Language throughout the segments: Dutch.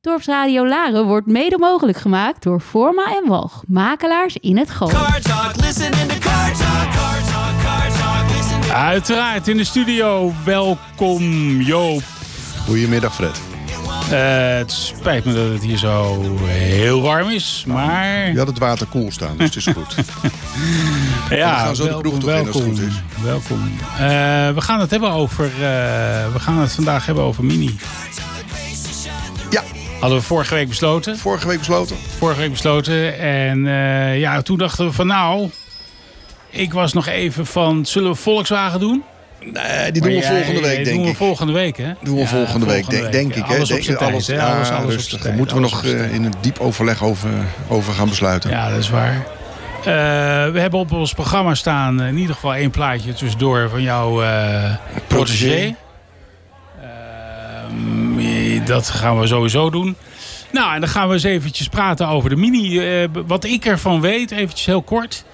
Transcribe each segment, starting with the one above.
Dorpsradio Laren wordt mede mogelijk gemaakt door Forma en Walg, makelaars in het Gooi. Uiteraard in de studio. Welkom Joop. Goedemiddag Fred. Eh, het spijt me dat het hier zo heel warm is, maar... Je had het water koel staan, dus het is goed. Ja, we gaan zo de welkom, kroeg toch in als het welkom, goed is. Welkom. Eh, we gaan het hebben over. eh, we gaan het vandaag hebben over Mini. Hadden we vorige week besloten. vorige week besloten. Vorige week besloten. En eh, ja, toen dachten we van nou. Ik was nog even van. Zullen we Volkswagen doen? Nee, die doen we volgende week, die denk doen we ik. volgende week, hè? Doen we volgende week, denk, denk ik. hè. Alles op zijn tijd, alles, ja, Alles, Daar tijd, moeten we nog eh, in een diep overleg over, over gaan besluiten. Ja, dat is waar. Eh, we hebben op ons programma staan in ieder geval één plaatje tussendoor van jouw eh protégé. Dat gaan we sowieso doen. Nou, en dan gaan we eens eventjes praten over de Mini. Eh, wat ik ervan weet, eventjes heel kort.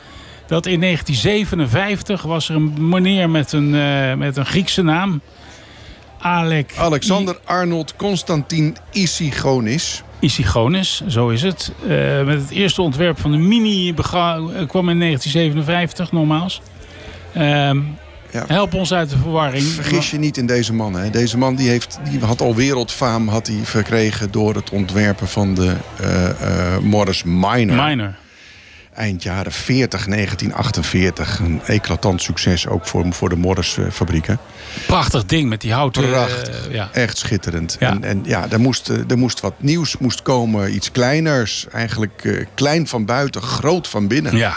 Dat in 1957 was er een meneer met een, eh, met een Griekse naam. Alek Alexander Arnold Constantin Isigonis. Isigonis, zo is het. Eh, met het eerste ontwerp van de Mini kwam in 1957, nogmaals. Ehm, Ja. Help ons uit de verwarring. Vergis je niet in deze man. Hè. Deze man die heeft, die had al wereldfaam had hij verkregen door het ontwerpen van de eh, eh, Morris Minor. Minor. Eind jaren 40, 1948. Een eclatant succes ook voor, voor de Morris eh, fabrieken. Prachtig ding met die houten... Prachtig. ja. Echt schitterend. Ja. En, en ja, er moest, er moest wat nieuws moest komen. Iets kleiners. Eigenlijk klein van buiten, groot van binnen. ja.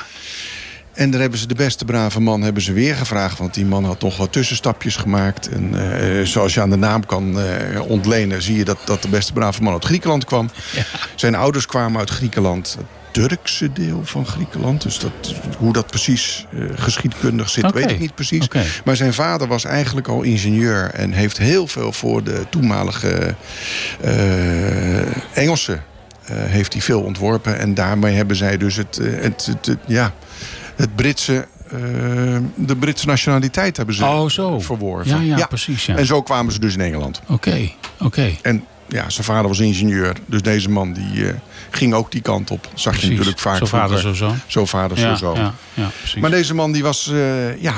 En daar hebben ze de beste brave man hebben ze weer gevraagd. Want die man had toch wat tussenstapjes gemaakt. En eh, zoals je aan de naam kan eh, ontlenen... zie je dat, dat de beste brave man uit Griekenland kwam. Zijn ouders kwamen uit Griekenland. Het Turkse deel van Griekenland. Dus dat, hoe dat precies eh, geschiedkundig zit, weet ik niet precies. Maar zijn vader was eigenlijk al ingenieur. En heeft heel veel voor de toenmalige Engelsen... heeft hij veel ontworpen. En daarmee hebben zij dus het, het, het, het- ja, het Britse... eh, de Britse nationaliteit hebben ze Oh, zo. verworven. Ja, ja, precies, ja. En zo kwamen ze dus in Engeland. Oké, oké. En ja, zijn vader was ingenieur. Dus deze man die, eh, ging ook die kant op. Zag je natuurlijk vaak Zo vader, zo. Zo vader, zo precies. Maar deze man die was eh, ja,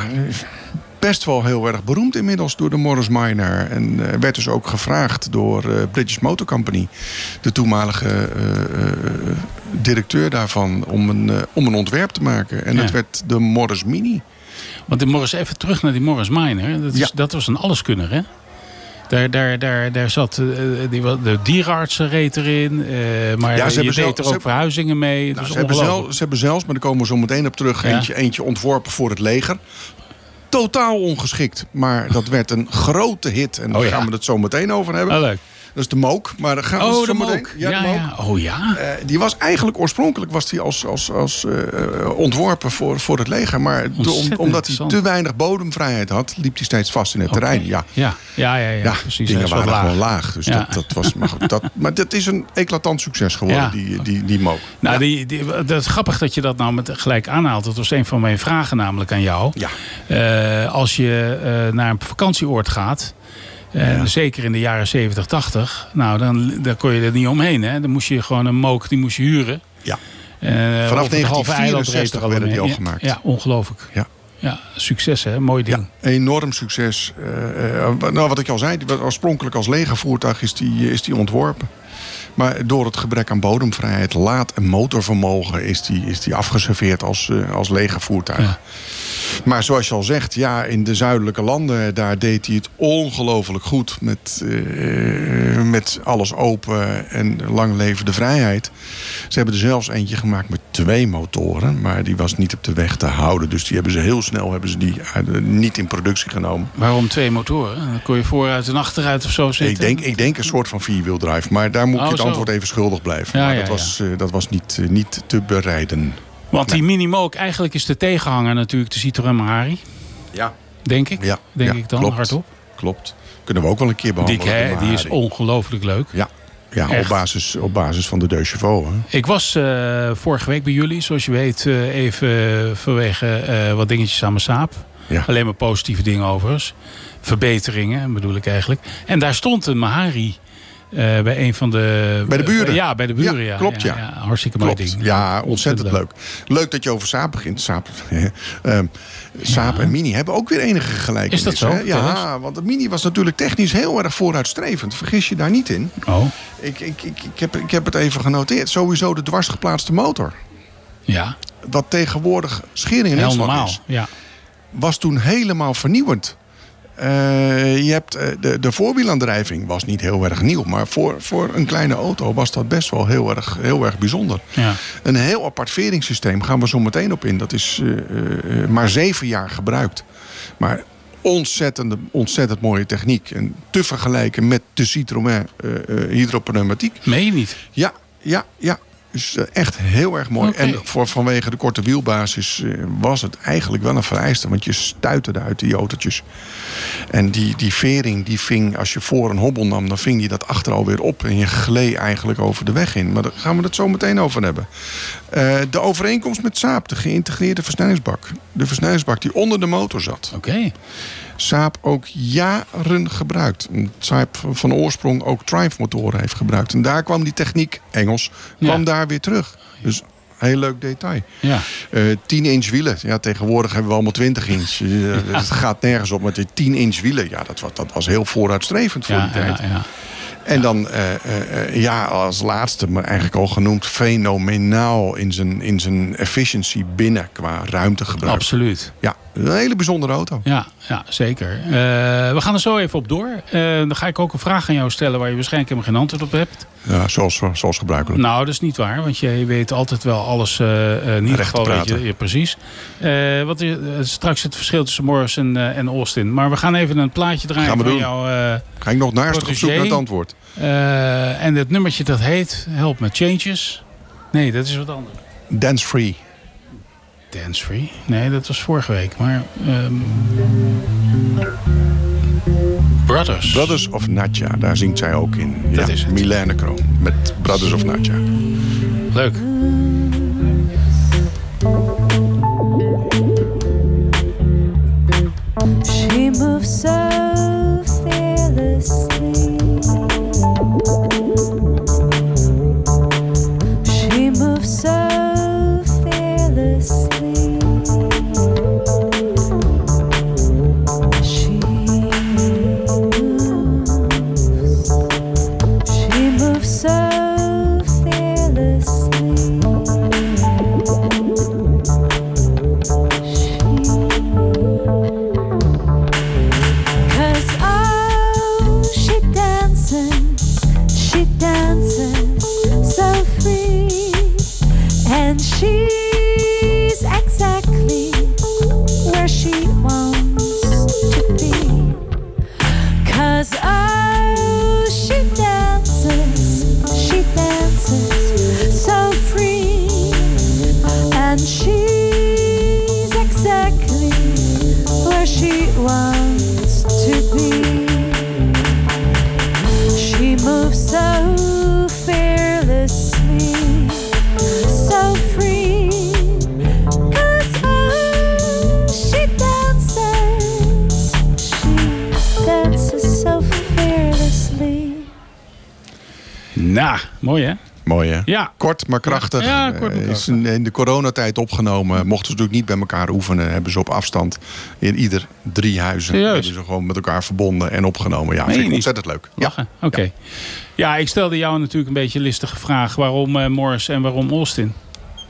best wel heel erg beroemd inmiddels door de Morris Minor. En werd dus ook gevraagd door British Motor Company, de toenmalige directeur daarvan, om een, eh, om een ontwerp te maken. En Ja. dat werd de Morris Mini. Want de Morris, even terug naar die Morris Minor. Dat, is, Ja. dat was een alleskunner, hè? Daar, daar, daar, daar zat eh, de dierenartsen reed erin. eh, maar Ja, ze je deed er ook verhuizingen mee. Nou, ze, hebben zelf, ze hebben zelfs, maar daar komen we zo meteen op terug, Ja. eentje, eentje ontworpen voor het leger. Totaal ongeschikt, maar dat werd een grote hit. En daar Oh ja. gaan we het zo meteen over hebben. Oh, leuk. Dat is de Mook, maar daar gaan we het Oh, de. Mook. Ja, Ja, de Mook. ja. Oh ja. Eh, die was eigenlijk oorspronkelijk was die als, als, als, eh, ontworpen voor, voor het leger. Maar de- om- omdat hij te weinig bodemvrijheid had, liep hij steeds vast in het terrein. Ja. Ja, ja, ja, precies. Dingen waren laag. gewoon laag. Dus dat, dat was, maar, goed, dat, maar dat is een eclatant succes geworden, die, die, die Mook. Nou, die, die, dat is grappig dat je dat nou met gelijk aanhaalt. Dat was een van mijn vragen namelijk aan jou. Ja. Eh, als je eh, naar een vakantieoord gaat... En zeker in de jaren 70, 80. Nou, dan, dan kon je er niet omheen. Hè? Dan moest je gewoon een mook die moest je huren. Ja. Eh, Vanaf over het halve eiland reed 1964 er al werden die al Ja, gemaakt. Ja, ongelooflijk. Ja. Ja, succes hè. Mooi ding. Ja, enorm succes. Eh, eh, nou, wat ik al zei, oorspronkelijk als legervoertuig is die, is die ontworpen. Maar door het gebrek aan bodemvrijheid, laad- en motorvermogen... is die, is die afgeserveerd als, als legervoertuig. Ja. Maar zoals je al zegt, ja, in de zuidelijke landen... daar deed hij het ongelooflijk goed. Met, eh, met alles open en lang leven de vrijheid. Ze hebben er zelfs eentje gemaakt met twee motoren. Maar die was niet op de weg te houden. Dus die hebben ze heel snel hebben ze die, eh, niet in productie genomen. Waarom twee motoren? Dan kon je vooruit en achteruit of zo zitten. Ik denk, ik denk een soort van vierwieldrive. Maar daar moet Oh, je het zo. antwoord even schuldig blijven. Ja, maar ja, dat, ja. was, eh, dat was niet, niet te bereiden. Want die Minimook, eigenlijk is de tegenhanger natuurlijk de Citroën Mahari. Ja. Denk ik. Ja, Denk ja, ik dan, klopt. hardop. Klopt. Kunnen we ook wel een keer behandelen. hè, de die is ongelooflijk leuk. Ja, ja op, basis, op basis van de Deux Chevaux. Hè? Ik was eh, vorige week bij jullie, zoals je weet, eh, even vanwege eh, wat dingetjes aan mijn saap. Ja. Alleen maar positieve dingen overigens. Verbeteringen bedoel ik eigenlijk. En daar stond een Mahari eh, bij een van de... Bij de buren. ja, bij de buren, ja. Ja, klopt, ja. hartstikke mooi Klopt. ding. Ja, ontzettend leuk. leuk. dat je over Saab begint. Saab, Ehm, en Mini hebben ook weer enige gelijkenissen. Is dat zo? hè? Ja, want de Mini was natuurlijk technisch heel erg vooruitstrevend. Vergis je daar niet in. Oh, Ik, ik, ik, ik, heb, ik heb het even genoteerd. Sowieso de dwarsgeplaatste motor. ja. Wat tegenwoordig schering en is. Ja. was toen helemaal vernieuwend. Eh, je hebt, eh, de, de voorwielaandrijving was niet heel erg nieuw. Maar voor, voor een kleine auto was dat best wel heel erg, heel erg bijzonder. Ja. Een heel apart veringssysteem gaan we zo meteen op in. Dat is eh, maar zeven jaar gebruikt. Maar ontzettende, ontzettend mooie techniek. En te vergelijken met de Citroën hydropneumatiek. Meen je niet? Ja, ja, ja. Dus echt heel erg mooi. En voor, vanwege de korte wielbasis eh, was het eigenlijk wel een vereiste. Want je stuiterde uit die autootjes. En die, die vering, die ving, als je voor een hobbel nam... dan ving die dat achter alweer op. En je gleed eigenlijk over de weg in. Maar daar gaan we het zo meteen over hebben. Eh, de overeenkomst met Saab, de geïntegreerde versnellingsbak. De versnellingsbak die onder de motor zat. Oké. Saab ook jaren gebruikt. Saab van oorsprong ook Triumph motoren heeft gebruikt. En daar kwam die techniek, Engels, kwam Ja. daar weer terug. Dus heel leuk detail. Ja. Eh 10 inch wielen. Ja, tegenwoordig hebben we allemaal 20 inch. Eh, Het gaat nergens op met die 10 inch wielen. Ja, dat, was- dat was heel vooruitstrevend voor Ja, die tijd. ja, ja. En dan, eh, eh, eh, ja, als laatste, maar eigenlijk al genoemd, fenomenaal in zijn, in zijn efficiency binnen qua ruimtegebruik. Absoluut. Ja, een hele bijzondere auto. Ja, ja zeker. Eh, we gaan er zo even op door. Eh, dan ga ik ook een vraag aan jou stellen waar je waarschijnlijk helemaal geen antwoord op hebt. Ja, zoals, zoals gebruikelijk. Nou, dat is niet waar, want je weet altijd wel alles. eh, eh, in ieder geval weet je, ja, precies. Eh, wat is eh, straks het verschil tussen Morris en, eh, en Austin. Maar we gaan even een plaatje draaien Gaan we van doen. jou. eh, Ga ik nog naast op zoek naar het antwoord. eh, en het nummertje dat heet Help met Changes. Nee, dat is wat anders. Dance Free. Dance Free? Nee, dat was vorige week. Maar. ehm, Brothers. Brothers of Natja, daar zingt zij ook in. Dat ja, is het. Milène Kroon met Brothers of Natja. Leuk. She moves she dances so free, and she's Nou, mooi hè? Mooi hè? Ja. Kort maar krachtig. Ja, kort maar Eh, is in in de coronatijd opgenomen. Mochten ze natuurlijk niet bij elkaar oefenen. Hebben ze op afstand in ieder drie huizen. Serieus? Hebben ze gewoon met elkaar verbonden en opgenomen. Ja, vind ik ontzettend leuk. Ja. Lachen. Oké. Ja. ik stelde jou natuurlijk een beetje een listige vraag. Waarom eh, Morris en waarom Austin?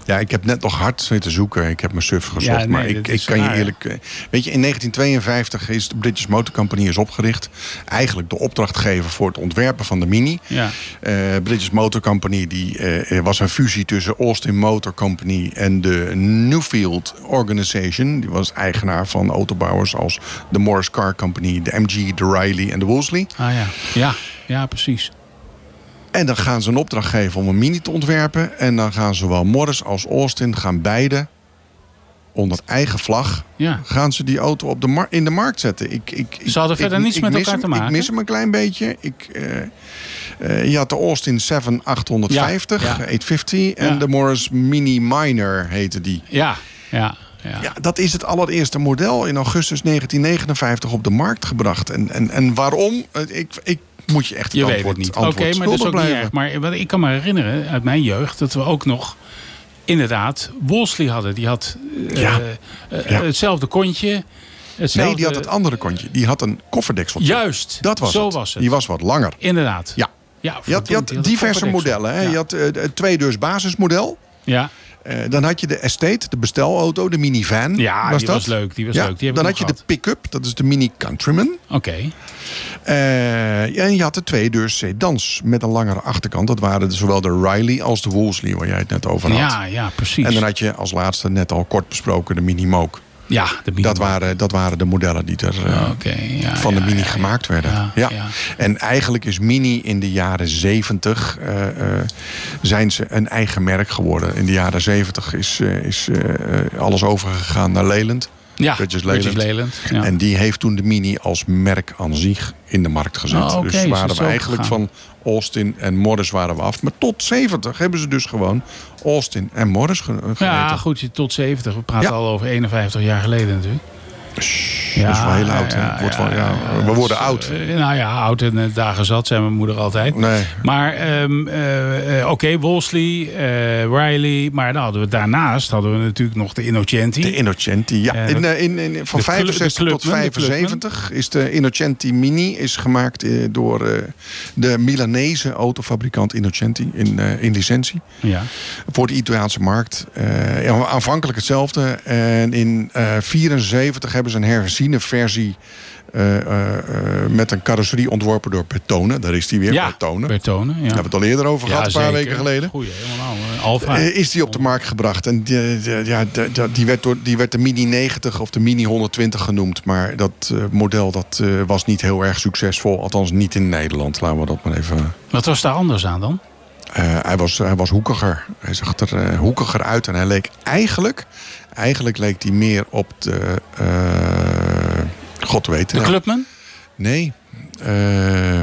Ja, ik heb net nog hard zitten zoeken. Ik heb mijn suf gezocht. Ja, nee, maar ik, ik kan je raar, eerlijk... eh, Weet je, in 1952 is de British Motor Company is opgericht. Eigenlijk de opdrachtgever voor het ontwerpen van de Mini. Ja. Eh, British Motor Company die, eh, was een fusie tussen Austin Motor Company en de Newfield Organization. Die was eigenaar van autobouwers als de Morris Car Company, de MG, de Riley en de Wolseley. Ah ja. Ja, ja precies. En dan gaan ze een opdracht geven om een Mini te ontwerpen. En dan gaan zowel Morris als Austin gaan beide onder eigen vlag Ja. gaan ze die auto op de in de markt zetten. Ik, ik, ik- Ze hadden ik- verder niets met elkaar hem- te maken? Ik mis hem een klein beetje. Ik, eh, eh, je had de Austin 7850, Ja, ja. 850. En de Morris Mini Minor heette die. Ja, ja, ja. Ja, dat is het allereerste model in augustus 1959 op de markt gebracht. En, en, en waarom? Eh, Ik, ik moet je echt het Je weet het niet. Oké, maar dat is ook niet erg. Maar wat ik kan me herinneren uit mijn jeugd... dat we ook nog inderdaad Wolseley hadden. Die had eh, Ja. eh, Ja. hetzelfde kontje. Hetzelfde... Nee, die had het andere kontje. Die had een kofferdekseltje. Juist, Dat was zo het. was het. Die was wat langer. Inderdaad. Ja. Ja, Je had, je diverse kofferdeksel. modellen. Hè? Ja. Je had eh, het tweedeurs basismodel. ja. Eh, dan had je de Estate, de bestelauto, de minivan. Ja, was die dat? was leuk, die was ja, leuk, die dan had je de pick-up, dat is de Mini Countryman. Oké. Eh, en je had de tweedeurs sedans met een langere achterkant. Dat waren zowel de Riley als de Wolseley, waar jij het net over had. Ja, ja, precies. En dan had je als laatste net al kort besproken de Mini Moke. ja, de mini Dat waren, dat waren de modellen die er eh, ja, van ja, de Mini ja, gemaakt werden. Ja. En eigenlijk is Mini in de jaren 70 eh, zijn ze een eigen merk geworden. In de jaren 70 is, is alles overgegaan naar Leyland. Ja. Leyland. Ja. En die heeft toen de Mini als merk aan zich in de markt gezet. Oh, dus waren we eigenlijk gegaan. van Austin en Morris waren we af. Maar tot 70 hebben ze dus gewoon Austin en Morris ge- gegeten. ja, goed, tot 70. We praten Ja. al over 51 jaar geleden natuurlijk. Dat is wel heel oud. Het wordt wel, ja, we worden oud. eh, nou ja, oud en de dagen zat, zei mijn moeder altijd. Nee. Maar ehm, eh, eh, oké, Wolseley, eh, Riley. Maar dan hadden we, daarnaast hadden we natuurlijk nog de Innocenti. De Innocenti, ja. Eh, in, eh, in, in, van de clu- 65 de tot Clubman, de 75 is de Innocenti Mini is gemaakt eh, door eh, de Milanese autofabrikant Innocenti in, eh, in licentie. ja. Voor de Italiaanse markt. Eh, ja, aanvankelijk hetzelfde. En in 1974 hebben ze een herziene versie eh, eh, eh, met een carrosserie ontworpen door Bertone. Daar is die weer, ja, Bertone. Bertone. Ja. Daar hebben we het al eerder over gehad, een paar weken geleden. Goeie, helemaal. Alfa. Eh, is die op de markt gebracht. En die, die- ja, die- die- die, werd door, die werd de Mini 90 of de Mini 120 genoemd. Maar dat model dat, was niet heel erg succesvol. Althans niet in Nederland. Laten we dat maar even... Wat was daar anders aan dan? Hij, was, hij was hoekiger. Hij zag er hoekiger uit. En hij leek eigenlijk... Eigenlijk leek hij meer op de... eh, God weet De het. Clubman? Nee. Eh,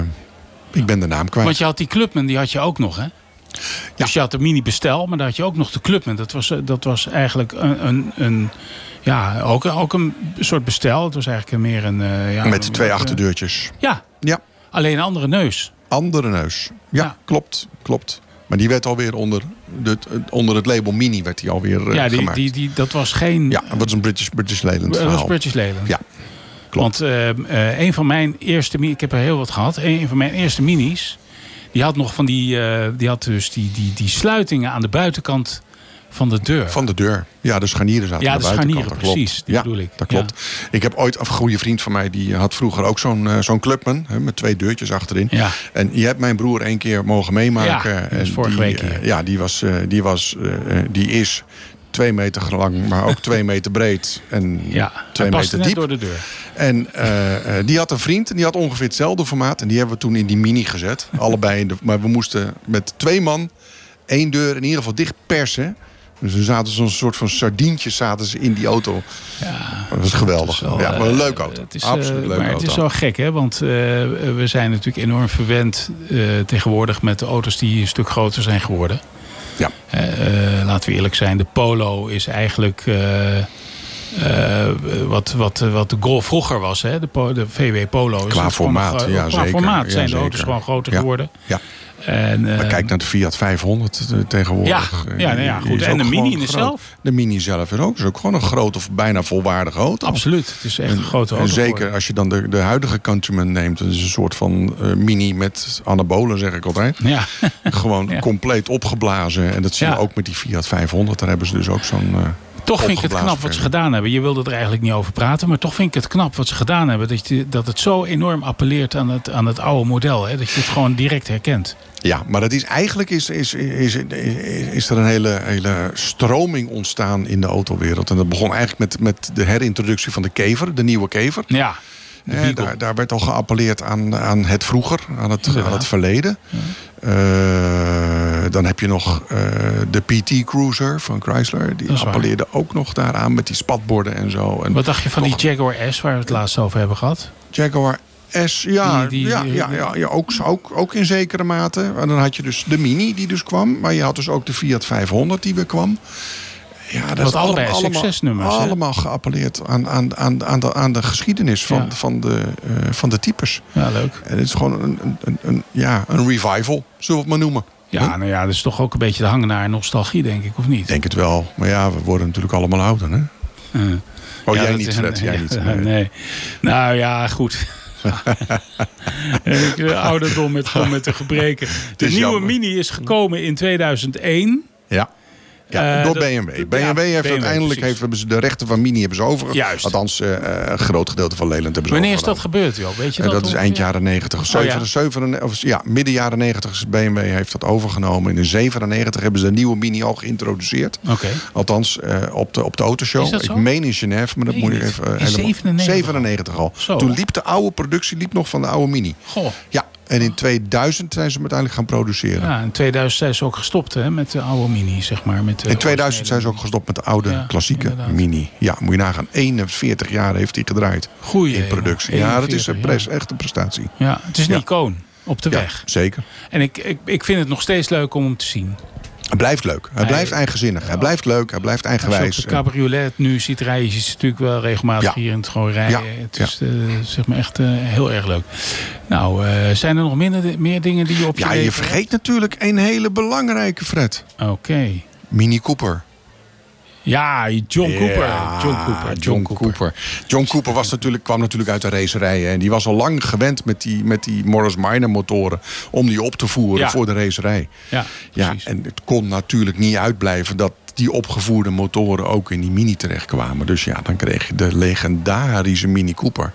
ik ben de naam kwijt. Want je had die Clubman, die had je ook nog, hè? Dus je had de mini bestel, maar daar had je ook nog de Clubman. Dat was, eh, dat was eigenlijk een, een, een ja, ook, ook een soort bestel. Het was eigenlijk meer een... ja, Met die twee achterdeurtjes. Ja, Ja. alleen een andere neus. Andere neus. Ja, Ja. klopt. Klopt. Maar die werd alweer onder, de, onder het label Mini werd die alweer eh, ja, die, gemaakt. die, die, dat was geen... ja, dat was een British, British Leyland dat was. British Leyland. Ja, klopt. Want eh, eh, een van mijn eerste... Ik heb er heel wat gehad. Een van mijn eerste minis... Die had nog van die... die had dus die, die, die sluitingen aan de buitenkant van de deur. Van de deur. Ja, de scharnieren zaten Ja, aan de de buitenkant. dat klopt. precies, die ja, bedoel ik. dat klopt. Ik heb ooit een goede vriend van mij... die had vroeger ook zo'n eh, zo'n Clubman... Hè, met twee deurtjes achterin. Ja. En je hebt mijn broer één keer mogen meemaken. Ja, dat vorige die, week hier. ja, die, was, eh, die, was, die is twee meter lang, maar ook twee meter breed. En Ja, twee meter diep. door de deur. En die had een vriend en die had ongeveer hetzelfde formaat. En die hebben we toen in die mini gezet. Allebei. In de, maar we moesten met twee man één deur in ieder geval dicht persen. Dus we zaten zo'n soort van sardientjes zaten ze in die auto. Ja, Dat was geweldig. Wel, ja, maar een eh, leuke auto. Het is, Absoluut eh, leuke maar auto. het is wel gek, hè? Want eh, we zijn natuurlijk enorm verwend eh, tegenwoordig met de auto's die een stuk groter zijn geworden. Ja. Eh, eh, laten we eerlijk zijn, de Polo is eigenlijk eh, eh, wat, wat, wat de Golf vroeger was. Hè? De, de VW Polo. Is Qua gewoon formaat, eh, ja, Qua zeker. formaat Ja, zijn de zeker. auto's gewoon groter geworden. Ja. En, Maar eh, kijk naar de Fiat 500 eh, tegenwoordig. Ja, Eh, ja, nou ja, goed. En de Mini groot. zelf? De Mini zelf is ook, is ook gewoon een grote of bijna volwaardige auto. Absoluut. Het is echt een grote En auto. zeker geworden. als je dan de, de huidige Countryman neemt. Dat is een soort van mini met anabolen, zeg ik altijd. Ja. Gewoon Ja. compleet opgeblazen. En dat zie je ook met die Fiat 500. Daar hebben ze dus ook zo'n... Toch vind ik het knap wat ze gedaan hebben. Je wilde er eigenlijk niet over praten, maar toch vind ik het knap wat ze gedaan hebben. Dat, je, dat het zo enorm appelleert aan het, aan het oude model. Hè? Dat je het gewoon direct herkent. Ja, maar dat is eigenlijk is, is, is, is, er een hele, hele stroming ontstaan in de autowereld. En dat begon eigenlijk met, met de herintroductie van de kever, de nieuwe kever. Ja, Eh, daar, daar werd al geappelleerd aan, aan het vroeger, aan het, aan het verleden. Eh, dan heb je nog eh, de PT Cruiser van Chrysler. Die appelleerde ook nog daaraan met die spatborden en zo. En Wat dacht je van die Jaguar S waar we het laatst over hebben gehad? Jaguar S, ja, Die- die- ja, ja, ja, ja ook, ook, ook in zekere mate. En dan had je dus de Mini die dus kwam. Maar je had dus ook de Fiat 500 die weer kwam. Ja, dat is allebei allemaal, succesnummers? Allemaal geappelleerd aan, aan, aan, aan, de, aan de geschiedenis van, Ja. van, de, eh, van de types. Ja, leuk. En het is gewoon een, een, een, ja, een revival, zullen we het maar noemen. Ja, nou ja, dat is toch ook een beetje de hangen naar nostalgie, denk ik, of niet? Ik denk het wel. Maar ja, we worden natuurlijk allemaal ouder, hè? Eh. Oh, Ja, jij niet, Fred. Jij niet. nee. Nee. Nou ja, goed. ik, eh, ouderdom met, gewoon met de gebreken. De nieuwe jammer. Mini is gekomen in 2001. Ja. Eh, door BMW. ja, BMW heeft BMW, uiteindelijk heeft, hebben ze de rechten van Mini hebben ze over. Juist. Althans, eh, eh, een groot gedeelte van Leland hebben ze Wanneer is dat overgenomen. gebeurd, joh? Weet je dat? dat is eind jaren 90. Oh, of, ja, midden jaren 90 is BMW heeft dat overgenomen. En in 97 hebben ze de nieuwe Mini al geïntroduceerd. Oké. Althans, op, de, op de autoshow. Is dat zo? Ik meen in Genève, maar dat moet je even... eh, In helemaal- 97 al? 97 al. Zo. Toen liep de oude productie liep nog van de oude Mini. Goh. Ja, en in 2000 zijn ze hem uiteindelijk gaan produceren. Ja, in 2000 zijn ze ook gestopt hè, met de oude Mini, zeg maar. Met In 2000 zijn ze ook gestopt met de oude Ja, klassieke inderdaad. Mini. Ja, moet je nagaan. 41 jaar heeft hij gedraaid Goeie, in productie. jongen. Ja, dat is een 41 pres, echt een prestatie. Ja, het is een Ja. icoon op de Ja, weg. zeker. En ik, ik, ik vind het nog steeds leuk om hem te zien. Hij blijft leuk. Hij Hij- blijft eigenzinnig. Hij blijft leuk. Hij blijft Als je eigenwijs. op de cabriolet nu ziet rijden, je ziet natuurlijk wel regelmatig Ja. hier in het gewoon rijden. Ja, Het is eh, zeg maar echt eh, heel erg leuk. Nou, eh, zijn er nog minder, meer dingen die je op je Ja, je vergeet natuurlijk een hele belangrijke, Fred. Oké. Mini Cooper. Ja, John Cooper. John Cooper. John Cooper. John Cooper was natuurlijk, kwam natuurlijk uit de racerijen. En die was al lang gewend met die, met die Morris Minor motoren. Om die op te voeren Ja. voor de racerij. Ja, Ja, en het kon natuurlijk niet uitblijven dat die opgevoerde motoren ook in die Mini terechtkwamen. Dus ja, dan kreeg je de legendarische Mini Cooper.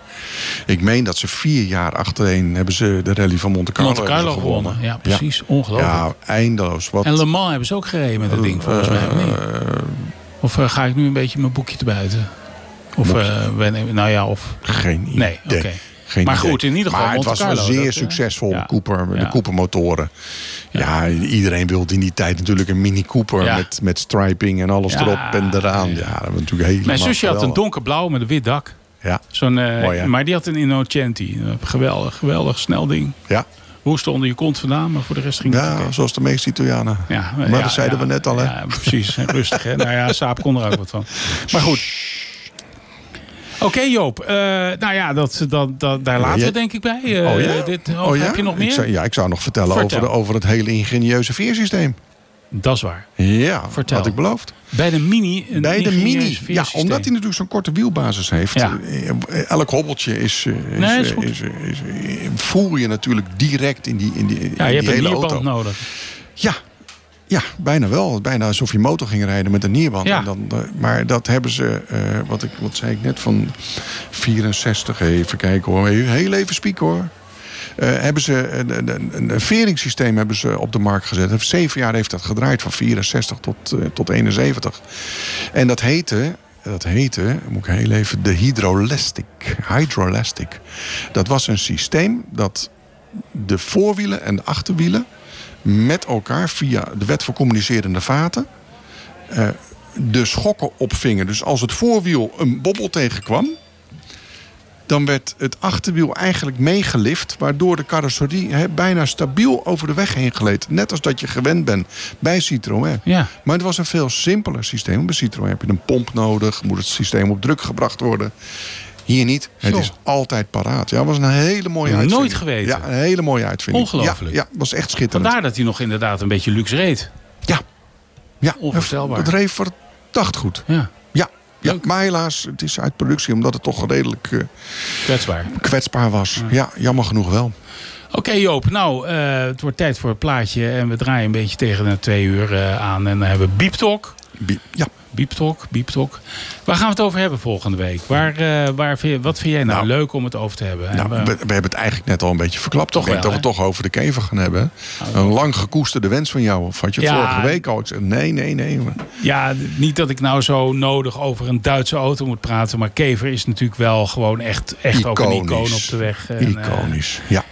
Ik meen dat ze vier jaar achtereen hebben ze de rally van Monte Carlo, Monte gewonnen. Ja, precies. Ongelooflijk. Ja, eindeloos. Wat, En Le Mans hebben ze ook gereden met dat ding, volgens mij. niet? Of eh, ga ik nu een beetje mijn boekje te buiten? Of, eh, ben- nou ja, of... geen idee. Nee, oké. Geen Maar goed, in ieder geval Maar het was wel zeer dat, eh, succesvol, ja. Cooper, de Ja. Cooper motoren. Ja. iedereen wilde in die tijd natuurlijk een Mini Cooper met, met striping en alles erop en eraan. ja. Dat was natuurlijk helemaal Mijn zusje had een donkerblauw met een wit dak. Ja, Zo'n, eh, Mooi, hè? maar die had een Innocenti. Geweldig, geweldig snel ding. ja. Hoesten onder je kont vandaan, maar voor de rest ging het ja zoals de meeste Italianen. Ja, Maar dat zeiden we net al, hè? Ja, precies. Rustig, hè. Nou ja, Saap kon er ook wat van. Maar goed. Oké, Joop. Eh, nou ja, dat, dat, dat, daar laten we denk ik bij. Eh, Oh ja? dit, oh, Heb je nog Ik meer? zou, ja, ik zou nog vertellen Vertel. over, de, over het hele ingenieuze veersysteem. Dat is waar. Ja, Vertel. had ik beloofd. Bij de Mini. Een Bij de Mini, ja, omdat hij natuurlijk zo'n korte wielbasis heeft. Ja. eh, Elk hobbeltje is, eh, is, Nee, is eh, is, is, voel je natuurlijk direct in die, in die, in Ja, je die hebt een hele nierband auto. nodig. Ja, ja, bijna wel. Bijna alsof je motor ging rijden met een nierband. Ja. En dan, maar dat hebben ze, wat, ik, wat zei ik net, van 64. Even kijken hoor, heel even spieken hoor. Eh, hebben ze een, een, een, veringssysteem hebben ze op de markt gezet. Zeven jaar heeft dat gedraaid, van 64 tot, eh, tot 71. En dat heette, dat heette, moet ik heel even, de hydrolastic. Hydrolastic. Dat was een systeem dat de voorwielen en de achterwielen met elkaar via de wet voor communicerende vaten eh, de schokken opvingen. Dus als het voorwiel een bobbel tegenkwam, dan werd het achterwiel eigenlijk meegelift, waardoor de carrosserie bijna stabiel over de weg heen gleed. Net als dat je gewend bent bij Citroën. Ja. Maar het was een veel simpeler systeem. Bij Citroën heb je een pomp nodig, moet het systeem op druk gebracht worden. Hier niet. Het Zo. is altijd paraat. Ja, was een hele mooie Nooit uitvinding. geweten. Ja, een hele mooie uitvinding. Ongelooflijk. Ja, ja was echt schitterend. Vandaar dat hij nog inderdaad een beetje luxe reed. Ja. ja. Onvoorstelbaar. Het reed verdacht goed. Ja, Ja. Maar helaas, het is uit productie omdat het toch redelijk eh, kwetsbaar. kwetsbaar was. Ja, jammer genoeg wel. Oké Joop, nou eh, het wordt tijd voor een plaatje. En we draaien een beetje tegen de twee uur eh, aan. En dan hebben we Beep Talk. Bie- Ja. Beep Talk, Beep Talk. Waar gaan we het over hebben volgende week? Waar, eh, waar vind wat vind jij nou, Nou, leuk om het over te hebben? En Nou, we- we, we hebben het eigenlijk net al een beetje verklapt. Toch ik denk wel, dat we het toch over de kever gaan hebben. Een lang gekoesterde wens van jou. Of had je Ja. vorige week al? Ik zei, nee, nee, nee. Ja, niet dat ik nou zo nodig over een Duitse auto moet praten. Maar Kever is natuurlijk wel gewoon echt, echt ook een icoon op de weg. En, eh, Iconisch. Ja.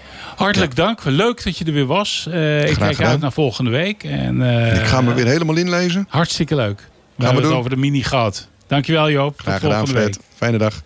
Hartelijk dank. Leuk dat je er weer was. Eh, ik kijk gedaan. uit naar volgende week. En, eh, Ik ga me weer helemaal inlezen. Hartstikke leuk. We we hebben het doen. over de mini gehad. Dankjewel Joop. Tot Graag gedaan, volgende week. Fred. Fijne dag.